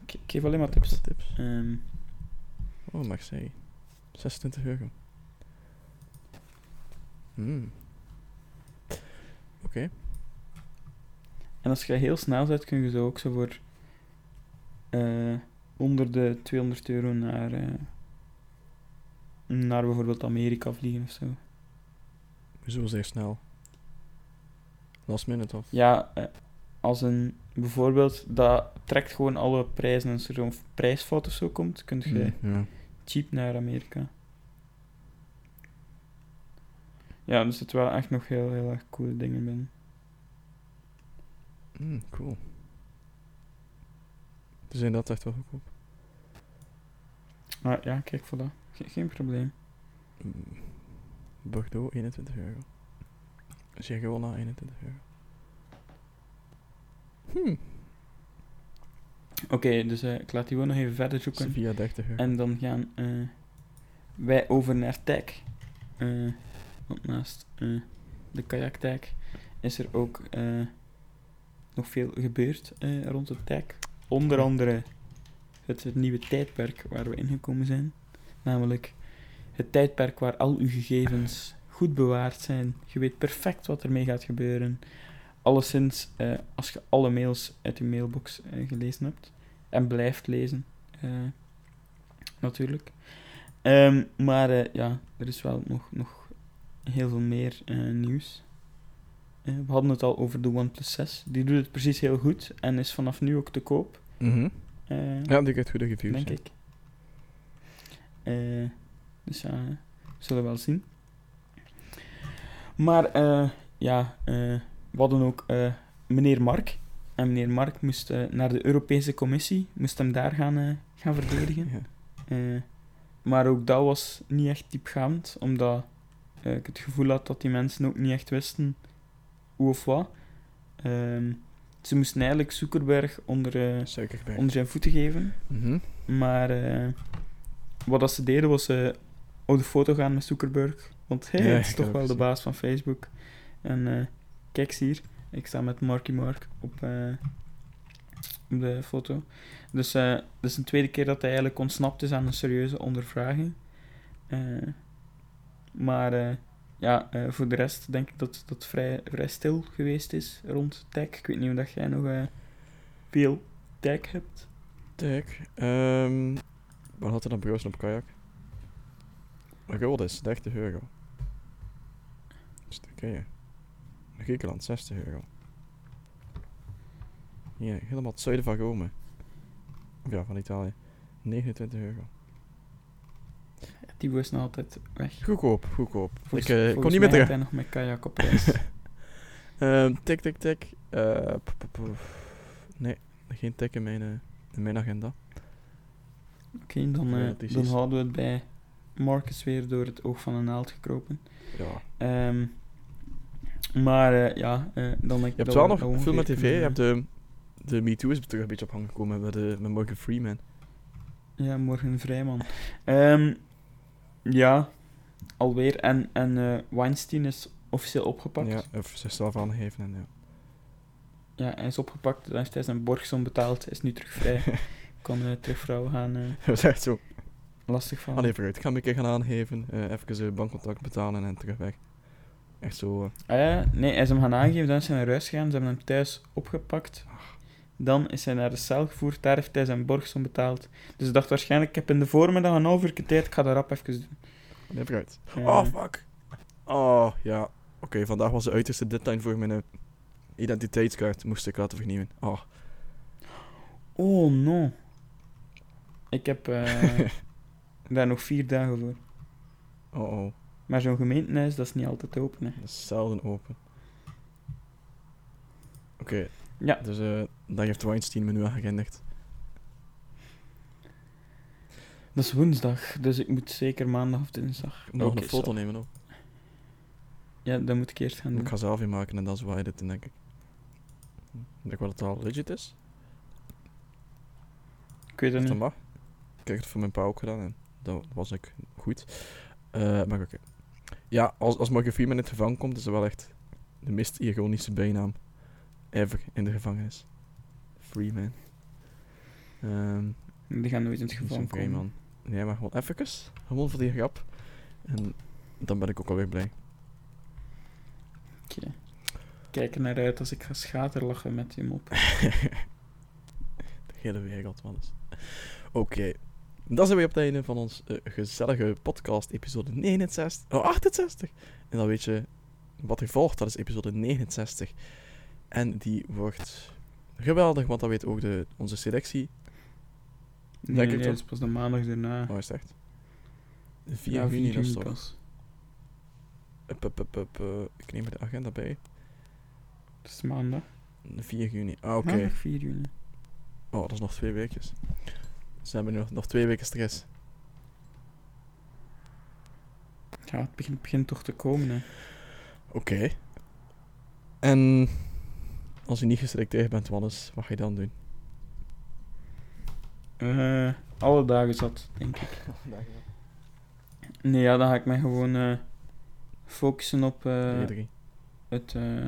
Ik, ik geef alleen maar tips. tips. Ehm, Oh, Marseille. 26 euro. Hmm. Oké. En als je heel snel zet, kun je zo ook zo voor eh, onder de 200 euro naar, eh, naar bijvoorbeeld Amerika vliegen of zo. Zo zeer snel. Last minute of? Ja, eh, als een bijvoorbeeld, dat trekt gewoon alle prijzen. Als er zo'n prijsfout of zo komt, kun je ja. cheap naar Amerika. Ja, er zitten wel echt nog heel, heel erg coole dingen binnen. Hmm, cool. Dus inderdaad echt wel goedkoop. Maar ja, kijk, voilà. Ge- geen probleem. Mm. Bordeaux, 21 euro. Girona, 21 euro. Hmm. Oké, dus eh, ik laat die gewoon nog even verder zoeken. Sevilla, 30 euro. En dan gaan eh, wij over naar tag. Eh, want naast de kajaktag is er ook eh, nog veel gebeurd eh, rond de tag. Onder andere het, nieuwe tijdperk waar we ingekomen zijn. Namelijk het tijdperk waar al uw gegevens goed bewaard zijn. Je weet perfect wat ermee gaat gebeuren. Alleszins eh, als je alle mails uit je mailbox eh, gelezen hebt. En blijft lezen. eh, natuurlijk. Ehm, maar eh, ja, er is wel nog, nog heel veel meer nieuws. Eh, we hadden het al over de OnePlus 6. Die doet het precies heel goed en is vanaf nu ook te koop. Mhm. eh, Ja, die krijgt goede reviews. denk ja. ik. Eh, dus ja, we zullen wel zien. Maar ja, we hadden ook meneer Mark. En meneer Mark moest naar de Europese Commissie, moest hem daar gaan, gaan verdedigen. Ja. Maar ook dat was niet echt diepgaand, omdat ik het gevoel had dat die mensen ook niet echt wisten hoe of wat. Ehm, ze moesten eigenlijk Zuckerberg onder, bij. onder zijn voeten geven. Mhm. Maar eh, wat dat ze deden was eh op de foto gaan met Zuckerberg. Want hey, Ja, het is toch wel de baas van Facebook. En kijk hier, ik sta met Marky Mark op, op de foto. Dus dat is de tweede keer dat hij eigenlijk ontsnapt is aan een serieuze ondervraging. Maar ja, eh, voor de rest denk ik dat dat vrij, vrij stil geweest is rond tech. Ik weet niet of jij nog eh, veel tech hebt. Tag. Ehm wat had er dan bureaus op kajak? Gold is 30 euro. Turkije. Griekenland 60 euro. Hier, helemaal het zuiden van Rome. Of ja, van Italië. 29 euro. Thibaut is nog altijd weg. Goedkoop, goedkoop. Volgens- ik kom volgens niet meer terug. hij nog met kajak op reis. Ehm, tik, tik, tik. P- nee, geen tik in mijn, eh, in mijn agenda. Oké, dan, dan houden we het bij Marcus weer door het oog van een naald gekropen. Ja. Ehm, maar ja, dan denk ik Je hebt wel we nog veel met tv. Je hebt de, de Me Too is terug een beetje op gang gekomen met, de, met Morgan Freeman. Ja, morgen vrij, man. Ehm, ja, alweer. En, en eh, Weinstein is officieel opgepakt. Ja, of zichzelf aangeven. En, ja. Ja, hij is opgepakt. Dan heeft hij zijn borgsom betaald. Hij is nu terug vrij. kan eh terug vrouwen gaan eh Dat is echt zo. lastig vallen. Allee, vooruit. Ik ga hem een keer gaan aangeven. even zijn bankcontact betalen en terug weg. Echt zo. Ah ja, nee, hij is hem gaan aangeven. Dan is hij naar huis gegaan. Ze hebben hem thuis opgepakt. Dan is hij naar de cel gevoerd. Daar heeft hij zijn borgsom betaald. Dus hij dacht waarschijnlijk, ik heb in de voormiddag een half uur tijd. Ik ga dat rap even doen. nee, vooruit. Oh, fuck. Oh, ja. Oké, vandaag was de uiterste deadline voor mijn eh, identiteitskaart. Moest ik laten vernieuwen. Oh. Oh, no. Ik heb eh, daar nog vier dagen voor. Oh, oh. Maar zo'n gemeentehuis, dat is niet altijd open. Hè. Dat is zelden open. Oké. Ja. Dus eh dan heeft Weinstein me nu aangekondigd. Dat is woensdag, dus ik moet zeker maandag of dinsdag. Nog een foto zo. nemen ook. Ja, dat moet ik eerst gaan doen. Ik ga zelf in maken en dan zwaai dit in, denk ik. Ik denk wel dat het al legit is. Ik weet het Dat niet. mag. Ik heb het voor mijn pa ook gedaan en dat was ik goed. Eh, maar oké. Ja, als, als Morgan in het gevangen komt, is dat wel echt de meest ironische bijnaam ever in de gevangenis. Freeman. Ehm Die gaan nooit in het geval komen. man. Nee, maar gewoon even. Gewoon voor die grap. En dan ben ik ook alweer blij. Oké. Kijk er naar uit als ik ga schaterlachen met die mop. De hele wereld, man. Oké. Dan zijn we op het einde van ons eh, gezellige podcast, episode 69. Oh, 68! En dan weet je wat er volgt, dat is episode 69. En die wordt geweldig, want dan weet ook de, onze selectie. Nee, Denk nee, ik dat is pas de maandag daarna. Oh, is het echt? 4 Ja, juni, dat is toch? eh, ik neem er de agenda bij. Dat is maandag. 4 juni. Ah, oké. Maandag 4 juni. Oh, dat is nog twee weken. Dus we hebben nu nog, nog twee weken stress. Ja, het begint, begint toch te komen, hè. Oké. En als je niet geselecteerd bent, Wannes, wat ga je dan doen? Eh, alle dagen zat, denk ik. Nee, ja, dan ga ik mij gewoon eh, focussen op eh, E3. het, eh,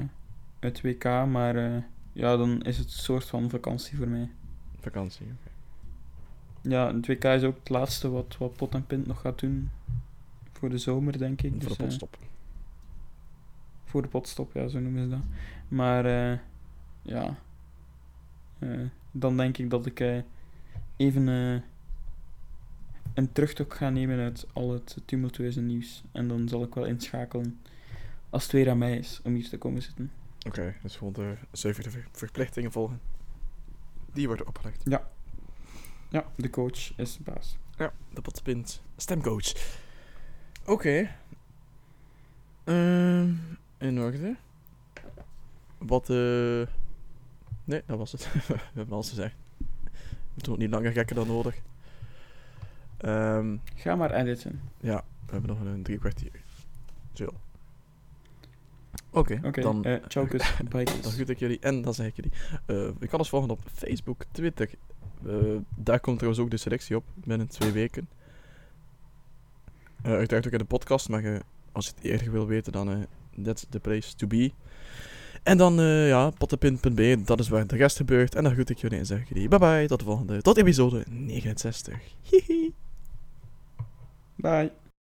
het WK, maar eh, ja, dan is het een soort van vakantie voor mij. Vakantie, oké. Ja, het WK is ook het laatste wat, wat Pot en Pint nog gaat doen voor de zomer, denk ik. Voor de Dus, eh, potstop. voor de potstop, ja, zo noemen ze dat. Maar eh, ja, Eh, dan denk ik dat ik eh, even eh, een terugtocht ga nemen uit al het tumultueuze nieuws. En dan zal ik wel inschakelen als het weer aan mij is om hier te komen zitten. Oké, dus gewoon de ver- verplichtingen volgen. Die worden opgelegd. Ja, de coach is de baas. Ja, de potspint. Stemcoach. Oké. Ehm, in orde. Wat, eh... Nee, dat was het. We hebben alles gezegd. We doen het niet langer gekker dan nodig. Ehm, Ga maar editen. ja, we hebben nog een drie kwartier. Chill. Oké, dan... eh ciao kus. Dan groet ik jullie en dan zeg ik jullie. eh je kan ons volgen op Facebook, Twitter. Eh, daar komt trouwens ook de selectie op binnen twee weken. Uiteraard ook in de podcast, maar als je het eerder wil weten, dan that's the place to be. En dan, eh ja, pottenpin.be, dat is waar de rest gebeurt. En dan groet ik jullie en zeg jullie bye bye, tot de volgende, tot episode 69. Hihi. Bye.